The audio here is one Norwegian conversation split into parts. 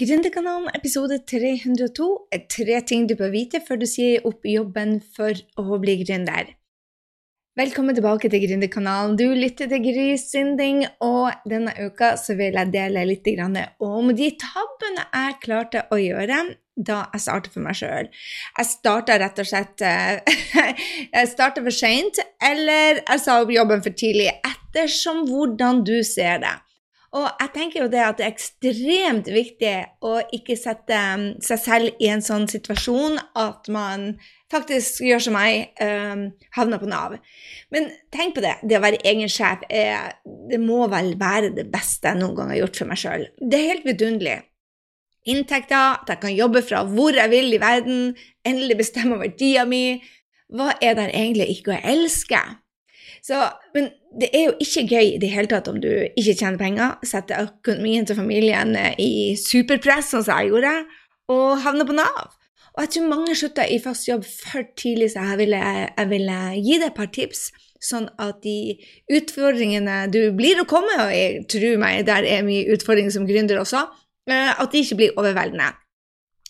Gründerkanalen episode 302 er tre ting du bør vite før du sier opp jobben for å bli gründer. Velkommen tilbake til Gründerkanalen. Du lytter til Gry Synding, og denne uka vil jeg dele litt om de tabbene jeg klarte å gjøre da jeg startet for meg sjøl. Jeg starta rett og slett eh, Jeg starta for seint, eller jeg sa opp jobben for tidlig, ettersom hvordan du ser det. Og jeg tenker jo det at det er ekstremt viktig å ikke sette um, seg selv i en sånn situasjon at man faktisk gjør som meg, um, havner på Nav. Men tenk på det. Det å være egen sjef er, det må vel være det beste jeg noen gang har gjort for meg sjøl. Det er helt vidunderlig. Inntekter, at jeg kan jobbe fra hvor jeg vil i verden, endelig bestemme over tida mi. Hva er det egentlig ikke å elske? Så, men det er jo ikke gøy i det hele tatt om du ikke tjener penger, setter økonomien til familien eh, i superpress, sånn som jeg gjorde, og havner på Nav. Og jeg tror mange slutter i fast jobb for tidlig, så jeg ville, jeg ville gi deg et par tips. Sånn at de utfordringene du blir å komme, og jeg tror meg, der er mye utfordringer som gründer også, eh, at de ikke blir overveldende.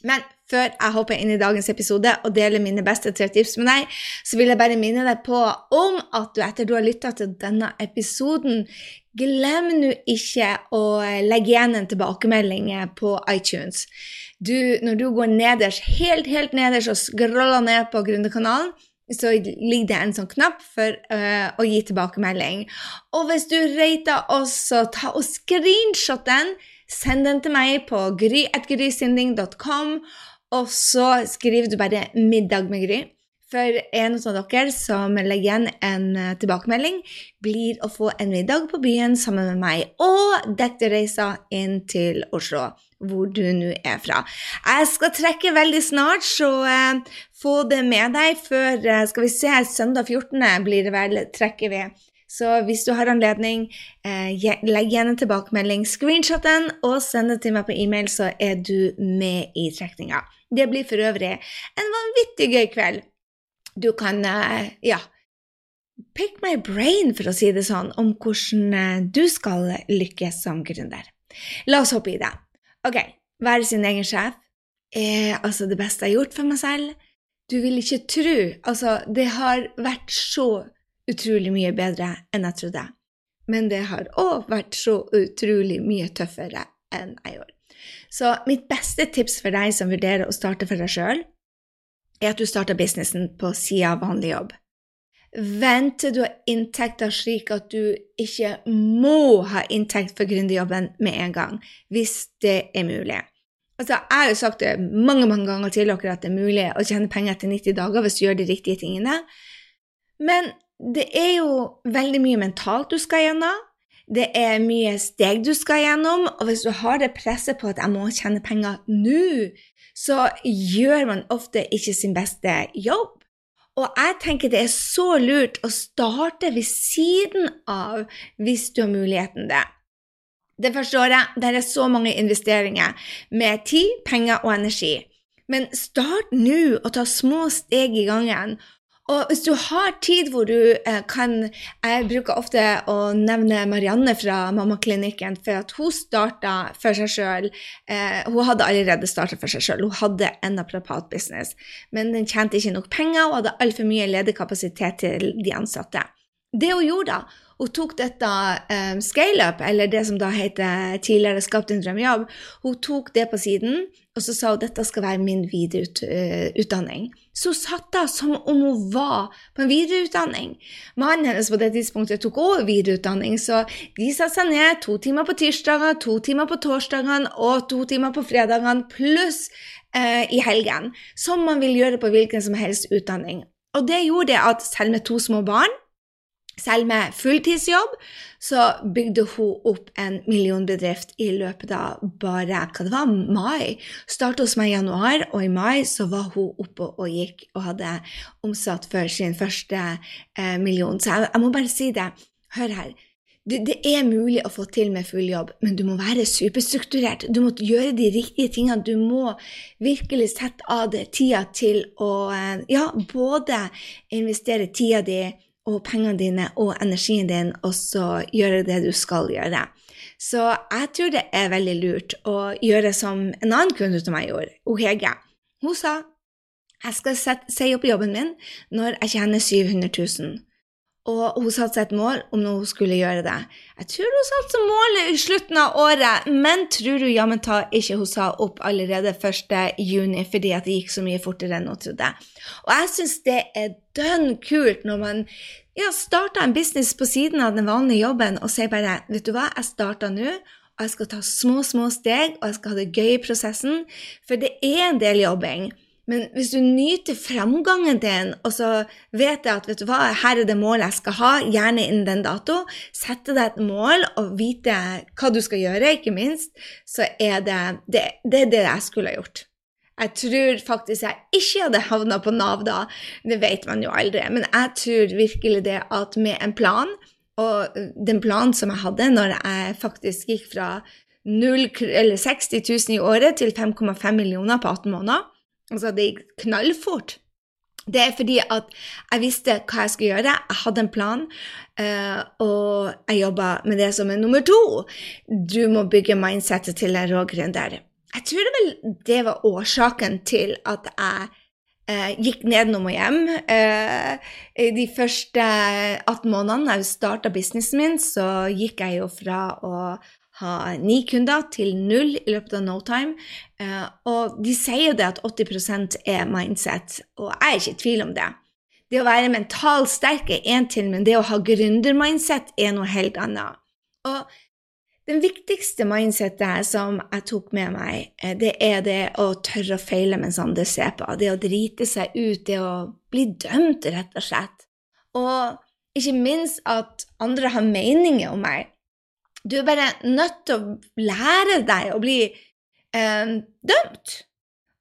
Men før jeg hopper inn i dagens episode og deler mine beste tre tips med deg, så vil jeg bare minne deg på om at du etter du har lytta til denne episoden, glem nå ikke å legge igjen en tilbakemelding på iTunes. Du, når du går nederst, helt, helt nederst og scroller ned på Gründerkanalen, så ligger det en sånn knapp for uh, å gi tilbakemelding. Og hvis du rater oss, så ta og screenshot den. Send den til meg på gry.grysinding.com, og så skriver du bare 'middag med Gry'. For en av dere som legger igjen en eh, tilbakemelding, blir å få en middag på byen sammen med meg og dekte reisa inn til Oslo, hvor du nå er fra. Jeg skal trekke veldig snart, så eh, få det med deg før eh, Skal vi se, søndag 14. blir det vel, trekker vi. Så hvis du har anledning, eh, legg igjen en tilbakemelding, screenshot den og send det til meg på e-mail, så er du med i trekninga. Det blir for øvrig en vanvittig gøy kveld. Du kan, eh, ja Pick my brain, for å si det sånn, om hvordan eh, du skal lykkes som gründer. La oss hoppe i det. Ok, være sin egen sjef er altså det beste jeg har gjort for meg selv. Du vil ikke tro Altså, det har vært så utrolig mye bedre enn jeg trodde. Men det har òg vært så utrolig mye tøffere enn jeg gjorde. Så mitt beste tips for deg som vurderer å starte for deg sjøl, er at du starter businessen på sida av vanlig jobb. Vent til du har inntekter slik at du ikke må ha inntekt for gründerjobben med en gang, hvis det er mulig. Altså, jeg har jo sagt det mange mange ganger til dere at det er mulig å tjene penger etter 90 dager hvis du gjør de riktige tingene, men det er jo veldig mye mentalt du skal gjennom. Det er mye steg du skal gjennom, og hvis du har det presset på at 'jeg må tjene penger nå', så gjør man ofte ikke sin beste jobb. Og jeg tenker det er så lurt å starte ved siden av hvis du har muligheten det. Det forstår jeg, det er så mange investeringer med tid, penger og energi. Men start nå og ta små steg i gangen, og hvis du har tid hvor du eh, kan Jeg bruker ofte å nevne Marianne fra Mammaklinikken, for at hun starta for seg sjøl. Eh, hun hadde allerede starta for seg sjøl. Hun hadde en apropatbusiness, men den tjente ikke nok penger og hadde altfor mye ledig kapasitet til de ansatte. Det hun gjorde da, hun tok dette um, scaleup, eller det som da heter tidligere Skap din drømmejobb, hun tok det på siden, og så sa hun dette skal være min videreutdanning. Så satt hun som om hun var på en videreutdanning. Mannen hennes på det tidspunktet tok også videreutdanning, så de satte seg ned to timer på tirsdager, to timer på torsdagene og to timer på fredagene, pluss eh, i helgen, som man vil gjøre på hvilken som helst utdanning. Og det gjorde at selv med to små barn selv med fulltidsjobb så bygde hun opp en millionbedrift i løpet av bare hva det var, mai. Startet hos meg i januar, og i mai så var hun oppe og gikk og hadde omsatt for sin første eh, million. Så jeg, jeg, må bare si det. Hør her. Det, det, er mulig å få til med full jobb, men du må være superstrukturert. Du må gjøre de riktige tingene. Du må virkelig sette av det tida til å eh, ja, både investere tida di og pengene dine og energien din, og så gjøre det du skal gjøre. Så jeg tror det er veldig lurt å gjøre som en annen kunde av meg gjorde, hun Hege. Hun sa jeg skal si opp jobben min når jeg tjener 700 000. Og hun satte seg et mål om når hun skulle gjøre det. Jeg tror hun satte seg målet i slutten av året, men tror du jammen ta ikke hun sa opp allerede 1. juni fordi at det gikk så mye fortere enn hun trodde. Og jeg syns det er dønn kult når man ja, starter en business på siden av den vanlige jobben og sier bare vet du hva, jeg starter nå. Og jeg skal ta små, små steg, og jeg skal ha det gøy i prosessen. For det er en del jobbing. Men hvis du nyter framgangen din, og så vet jeg at vet du hva, her er det målet jeg skal ha, gjerne innen den dato, sette deg et mål og vite hva du skal gjøre, ikke minst, så er det det, det, er det jeg skulle ha gjort. Jeg tror faktisk jeg ikke hadde havna på Nav da, det vet man jo aldri, men jeg tror virkelig det at med en plan, og den planen som jeg hadde når jeg faktisk gikk fra 0, 60 000 i året til 5,5 millioner på 18 måneder, Altså, det gikk knallfort. Det er fordi at jeg visste hva jeg skulle gjøre, jeg hadde en plan, uh, og jeg jobba med det som er nummer to. Du må bygge mindsettet til en rå gründer. Jeg tror vel, det var årsaken til at jeg eh, gikk nedenom og hjem. Uh, de første 18 månedene jeg starta businessen min, så gikk jeg jo fra å ha ni kunder til null i løpet av no time. Eh, og de sier jo det at 80% er mindset, og jeg er ikke i tvil om det. Det å være mentalt sterk er én ting, men det å ha gründermindset er noe helt annet. Og den viktigste mindsetet som jeg tok med meg, eh, det er det å tørre å feile mens andre ser på. Det å drite seg ut, det å bli dømt, rett og slett. Og ikke minst at andre har meninger om meg. Du er bare nødt til å lære deg å bli eh, dømt.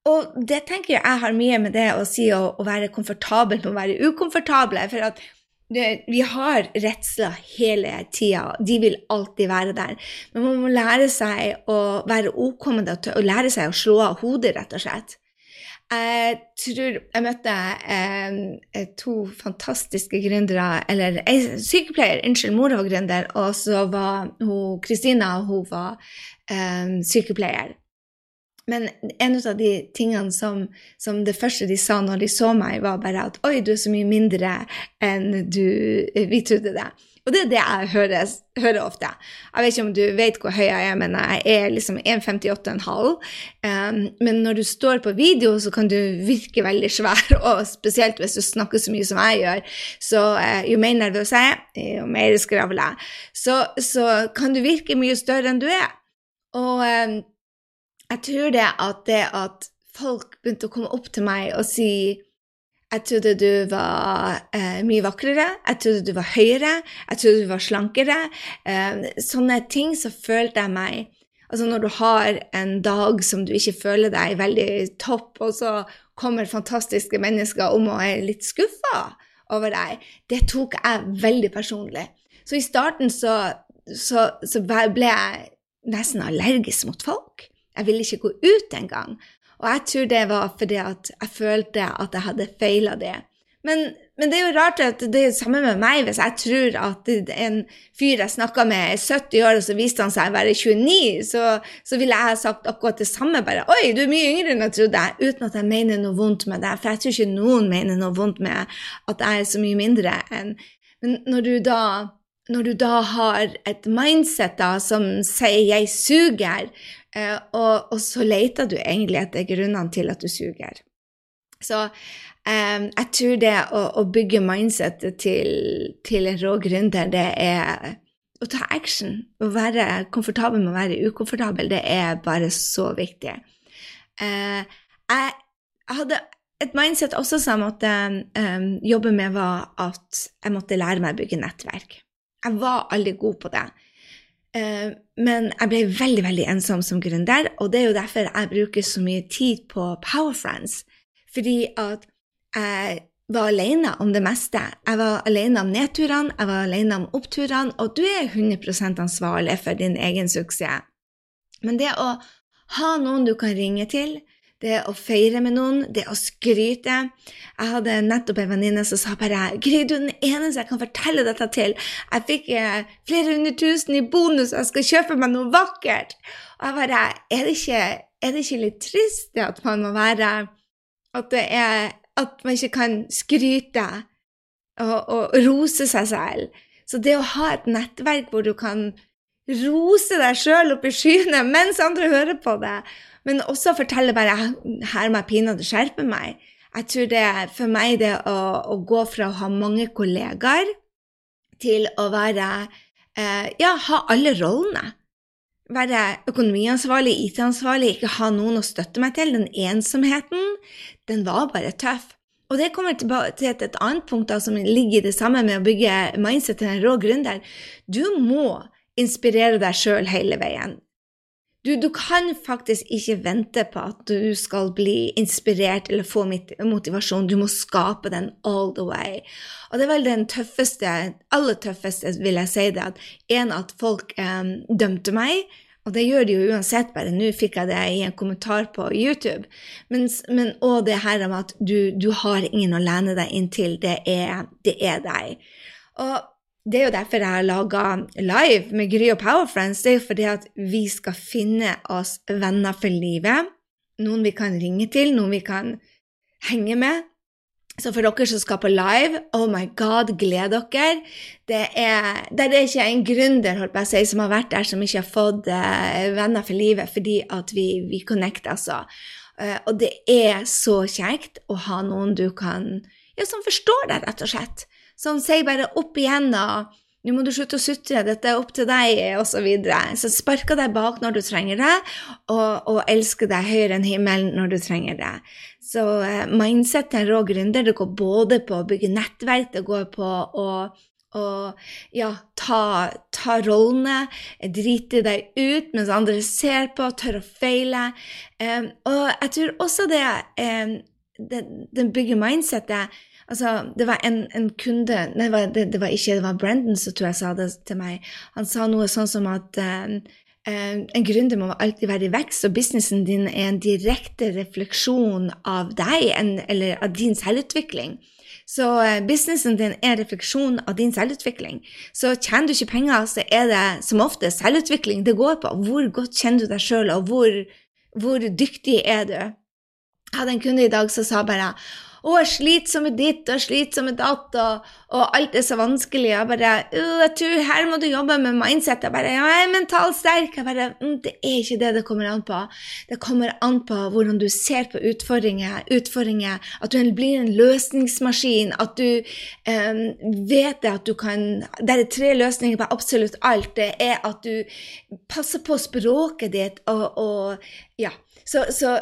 Og det tenker jeg har mye med det å si å, å være komfortabel med å være ukomfortabel. For at det, vi har redsler hele tida. De vil alltid være der. Men man må lære seg å være OK med det, og lære seg å slå av hodet, rett og slett. Jeg tror jeg møtte eh, to fantastiske gründere, eller ei sykepleier, unnskyld, mora var gründer, og så var hun Kristina, hun var eh, sykepleier. Men en av de tingene som, som, det første de sa når de så meg, var bare at 'oi, du er så mye mindre enn du, vi trodde det'. Og det er det jeg hører, hører, ofte. Jeg vet ikke om du vet hvor høy jeg er, men jeg er liksom 1,58,5. Um, men når du står på video, så kan du virke veldig svær, og spesielt hvis du snakker så mye som jeg gjør. Så uh, jo mer nervøs jeg er, jo mer skravler jeg. Så, så, kan du virke mye større enn du er. Og um, jeg tror det at det at folk begynte å komme opp til meg og si jeg trodde du var eh, mye vakrere, jeg trodde du var høyere, jeg trodde du var slankere. Eh, sånne ting så følte jeg meg Altså når du har en dag som du ikke føler deg veldig topp, og så kommer fantastiske mennesker om og er litt skuffa over deg, det tok jeg veldig personlig. Så i starten så, så, så ble jeg nesten allergisk mot folk. Jeg ville ikke gå ut engang. Og jeg tror det var fordi at jeg følte at jeg hadde feila det. Men, men, det er jo rart at det er det samme med meg. Hvis jeg tror at en fyr jeg snakka med, er 70 år, og så viste han seg å være 29, så, så ville jeg ha sagt akkurat det samme. Bare 'Oi, du er mye yngre enn jeg trodde', uten at jeg mener noe vondt med det. For jeg tror ikke noen mener noe vondt med at jeg er så mye mindre enn Men når du da når du da har et mindset da, som sier 'jeg suger', Eh, og, og, så leter du egentlig etter grunnene til at du suger. Så um, jeg tror det å, å bygge mindsetet til, til, en rå gründer, det er å ta action. Å være komfortabel med å være ukomfortabel, det er bare så viktig. Uh, jeg, hadde et mindset også som jeg måtte um, jobbe med, var at jeg måtte lære meg å bygge nettverk. Jeg var aldri god på det. Eh, men jeg ble veldig veldig ensom som gründer, og det er jo derfor jeg bruker så mye tid på Power Friends. Fordi at jeg var alene om det meste. Jeg var alene om nedturene, jeg var alene om oppturene, og du er 100% ansvarlig for din egen suksess. Men det å ha noen du kan ringe til, det å feire med noen, det å skryte. Jeg hadde nettopp en venninne som sa bare 'Gry, du er den eneste jeg kan fortelle dette til. Jeg fikk eh, flere hundre tusen i bonus, jeg skal kjøpe meg noe vakkert.' Og jeg bare Er det ikke, er det ikke litt trist det at man må være At er At man ikke kan skryte og, og rose seg selv? Så det å ha et nettverk hvor du kan rose deg sjøl opp i skyene mens andre hører på det, men også fortelle bare 'her må jeg pinadø skjerpe meg'. Jeg tror det er for meg det å, å, gå fra å ha mange kollegaer til å være eh, Ja, ha alle rollene. Være økonomiansvarlig, IT-ansvarlig, ikke ha noen å støtte meg til. Den ensomheten, den var bare tøff. Og det kommer tilbake til et, et annet punkt da, som ligger i det samme med å bygge mindset til en rå gründer. Du må inspirere deg sjøl hele veien. Du, du, kan faktisk ikke vente på at du skal bli inspirert eller få motivasjon. Du må skape den all the way. Og det er vel den tøffeste, aller tøffeste, vil jeg si det, at en at folk um, dømte meg. Og det gjør de jo uansett, bare nå fikk jeg det i en kommentar på YouTube. Men, men og det her med at du, du har ingen å lene deg inn til, det er, det er deg. Og det er jo derfor jeg har laga live med Gry og Powerfriends. Det er jo fordi at vi skal finne oss venner for livet. Noen vi kan ringe til, noen vi kan henge med. Så for dere som skal på live, oh my god, gled dere. Det er, det er ikke en gründer si, som har vært der, som ikke har fått uh, venner for livet fordi at vi, vi connecter, altså. Uh, og det er så kjekt å ha noen du kan ja, som forstår deg, rett og slett som sier bare opp igjen da, nå må du slutte å sutre, dette er opp til deg, osv. Så, videre. så sparker deg bak når du trenger det, og, og elsker deg høyere enn himmelen når du trenger det. Så eh, mindset til en rå gründer det går både på å bygge nettverk, det går på å og ja, ta, ta, rollene, drite deg ut mens andre ser på, tør å feile. Um, og jeg tror også det um, den, det bygger mindsettet Altså, det var en, en kunde Nei, det var, det, det var, ikke det var Brendan som tror jeg sa det til meg. Han sa noe sånn som at uh, en gründer må alltid være i vekst, og businessen din er en direkte refleksjon av deg, en, eller av din selvutvikling. Så uh, businessen din er en refleksjon av din selvutvikling. Så tjener du ikke penger, så er det som ofte selvutvikling det går på. Hvor godt kjenner du deg sjøl, og hvor, hvor dyktig er du? Jeg hadde en kunde i dag som sa bare å, jeg sliter som med ditt og sliter som med datt, og, og, alt er så vanskelig. Jeg bare jeg tror her må du jobbe med mindset. Jeg bare ja, jeg er mentalt sterk. Jeg bare mm, Det er ikke det det kommer an på. Det kommer an på hvordan du ser på utfordringer. utfordringer at du blir en løsningsmaskin. At du um, vet at du kan Det er tre løsninger på absolutt alt. Det er at du passer på språket ditt og, og ja. Så, så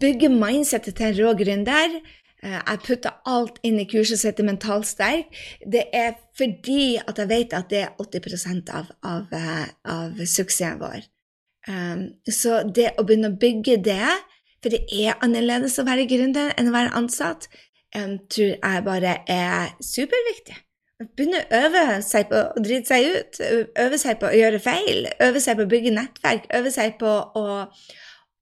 bygge mindsetet til en rå gründer jeg putter alt inn i kurset som heter Mentalt sterk. Det er fordi at jeg vet at det er 80% av, av, eh, av suksessen vår. Um, så det å begynne å bygge det, for det er annerledes å være gründer enn å være ansatt, um, tror jeg bare er superviktig. Begynne å øve seg på å drite seg ut, øve seg på å gjøre feil, øve seg på å bygge nettverk, øve seg på å,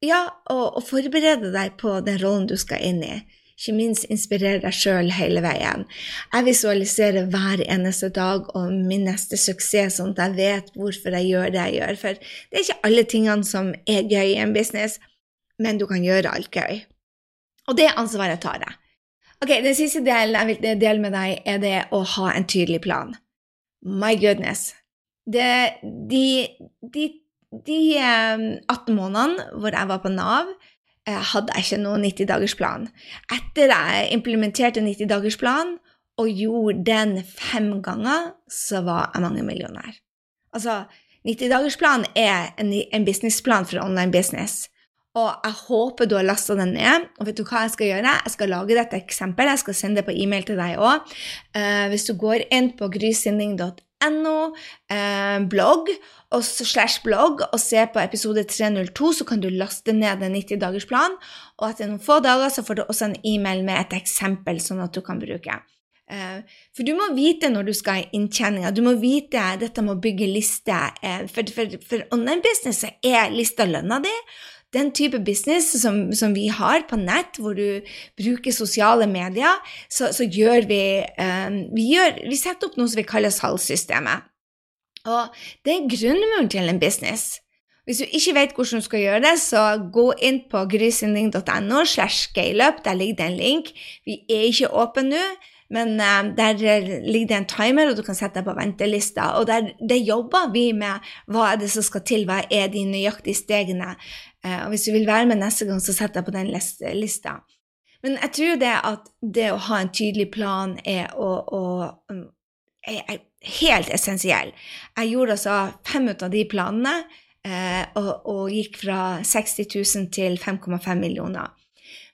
ja, å forberede deg på den rollen du skal inn i ikke minst inspirere deg sjøl hele veien. Jeg visualiserer hver eneste dag og min neste suksess, sånn at jeg vet hvorfor jeg gjør det jeg gjør. For det er ikke alle tingene som er gøy i en business, men du kan gjøre alt gøy. Og det ansvaret tar jeg. Ok, Den siste delen jeg vil dele med deg, er det å ha en tydelig plan. My goodness. Det, de, de, de 18 eh, månedene hvor jeg var på Nav, hadde jeg ikke noen 90-dagersplan. Etter jeg implementerte 90-dagersplan og gjorde den fem ganger, så var jeg mangemillionær. Altså, 90-dagersplan er en, en businessplan for online business. Og jeg håper du har lasta den ned. Og vet du hva jeg skal gjøre? Jeg skal lage dette eksempelet. Jeg skal sende det på e-mail til deg òg. Uh, eh, hvis du går inn på grysynding.no, uh, blogg, og slash blogg og se på episode 302, så kan du laste ned en 90-dagersplan. Og etter noen få dager så får du også en e-mail med et eksempel, sånn at du kan bruke. Eh, for du må vite når du skal ha inntjeninga. Du må vite dette med å bygge liste. Eh, for, for, for online business er lista lønna di. Den type business som, som, vi har på nett, hvor du bruker sosiale medier, så, så gjør vi, um, vi, gjør, vi setter opp noe som vi kaller salgssystemet. Og det er grunnmuren til en business. Hvis du ikke vet hvordan du skal gjøre det, så gå inn på grysynding.no. Der ligger det en link. Vi er ikke åpne nå, men uh, der ligger det en timer, og du kan sette deg på ventelista. Og der, der, jobber vi med hva er det som skal til, hva er de nøyaktige stegene. Uh, og hvis du vil være med neste gang, så sett deg på den lista. Men jeg tror det at det å ha en tydelig plan er, å, å, um, er, helt essensiell. Jeg gjorde altså fem ut av de planene, uh, og, og gikk fra 60 000 til 5,5 millioner.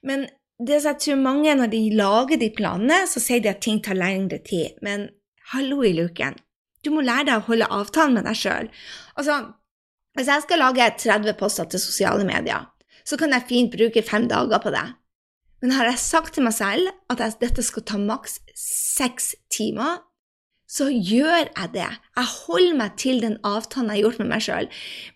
Men det som jeg tror mange, når de lager de planene, så sier de at ting tar lengre tid. Men hallo i luken. Du må lære deg å holde avtalen med deg sjøl. Altså, hvis jeg skal lage 30 poster til sosiale medier, så kan jeg fint bruke fem dager på det. Men har jeg sagt til meg selv at jeg, dette skal ta maks seks timer, så gjør jeg det. Jeg holder meg til den avtalen jeg har gjort med meg sjøl.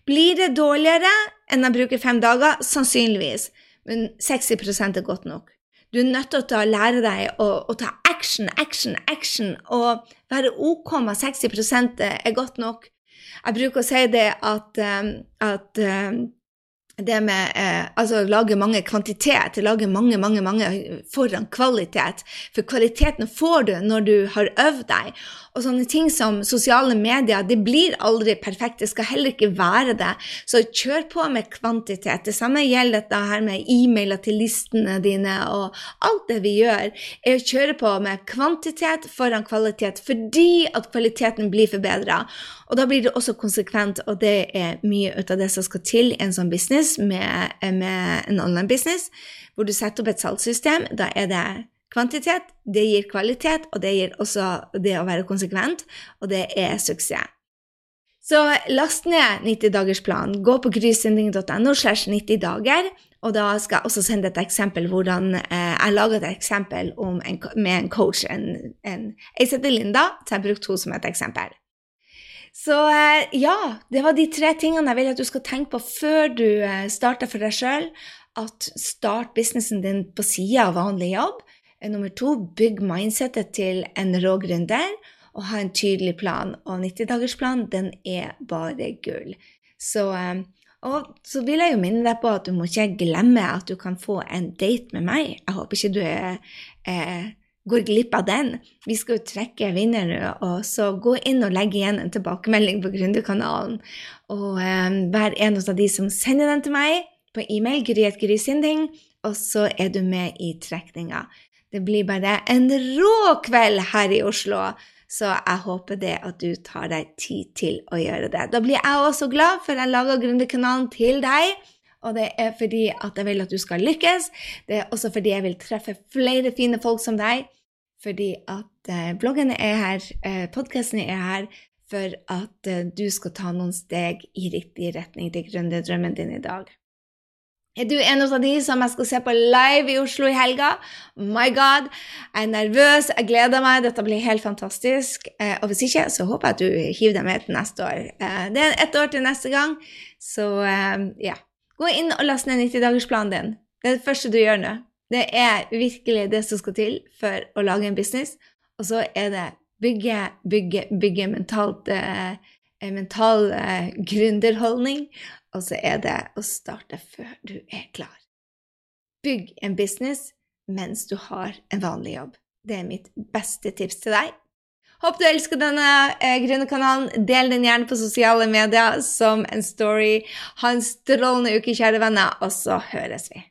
Blir det dårligere enn jeg bruker fem dager? Sannsynligvis men 60% er godt nok. Du er nødt til å lære deg å, å, ta action, action, action, og være OK med 60 er godt nok. Jeg bruker å si det at, um, at um, det med eh, altså lage mange kvantitet, lage mange, mange, mange foran kvalitet. For kvaliteten får du når du har øvd deg. Og sånne ting som sosiale medier, det blir aldri perfekt. Det skal heller ikke være det. Så kjør på med kvantitet. Det samme gjelder dette her med e-mailer til listene dine, og alt det vi gjør, er å kjøre på med kvantitet foran kvalitet, fordi at kvaliteten blir forbedra. Og da blir det også konsekvent, og det er mye ut av det som skal til i en sånn business med, med en online business, hvor du setter opp et salgssystem. Da er det kvantitet, det gir kvalitet, og det gir også det å være konsekvent, og det er suksess. Så last ned 90-dagersplanen. Gå på grysynding.no slash 90 dager, og da skal jeg også sende et eksempel hvordan eh, jeg laget et eksempel en, med en coach, en, en, jeg heter Linda, så jeg brukte henne som et eksempel. Så eh, ja, det var de tre tingene jeg vil at du skal tenke på før du eh, starter for deg sjøl. At start businessen din på sida av vanlig jobb. Eh, nummer to, bygg mindsettet til en rå gründer og ha en tydelig plan. Og 90-dagersplan, den er bare gull. Så, eh, og så vil jeg jo minne deg på at du må ikke glemme at du kan få en date med meg. Jeg håper ikke du eh, går glipp av den. Vi skal jo trekke vinner nå, og så gå inn og legge igjen en tilbakemelding på Gründerkanalen. Og eh, vær en av de som sender den til meg på e-mail, gryetgrysynding, og så er du med i trekninga. Det blir bare en rå kveld her i Oslo, så jeg håper det at du tar deg tid til å gjøre det. Da blir jeg også glad, for jeg lager Gründerkanalen til deg. Og det er fordi at jeg vil at du skal lykkes. Det er også fordi jeg vil treffe flere fine folk som deg. Fordi at eh, bloggene er her, eh, podkastene er her for at eh, du skal ta noen steg i riktig retning til gründerdrømmen din i dag. Er du en av de som jeg skal se på live i Oslo i helga? My God! Jeg er nervøs, jeg gleder meg, dette blir helt fantastisk. Eh, og hvis ikke, så håper jeg at du hiver deg med til neste år. Eh, det er ett år til neste gang, så eh, ja. Gå inn og last ned 90-dagersplanen din. Det er det første du gjør nå. Det er virkelig det som skal til for å lage en business. Og så er det bygge, bygge, bygge mentalt, mental gründerholdning og så er det å starte før du er klar. Bygg en business mens du har en vanlig jobb. Det er mitt beste tips til deg. Håper du elsker denne eh, Gründerkanalen. Del den gjerne på sosiale medier som en story. Ha en strålende uke, kjære venner, og så høres vi.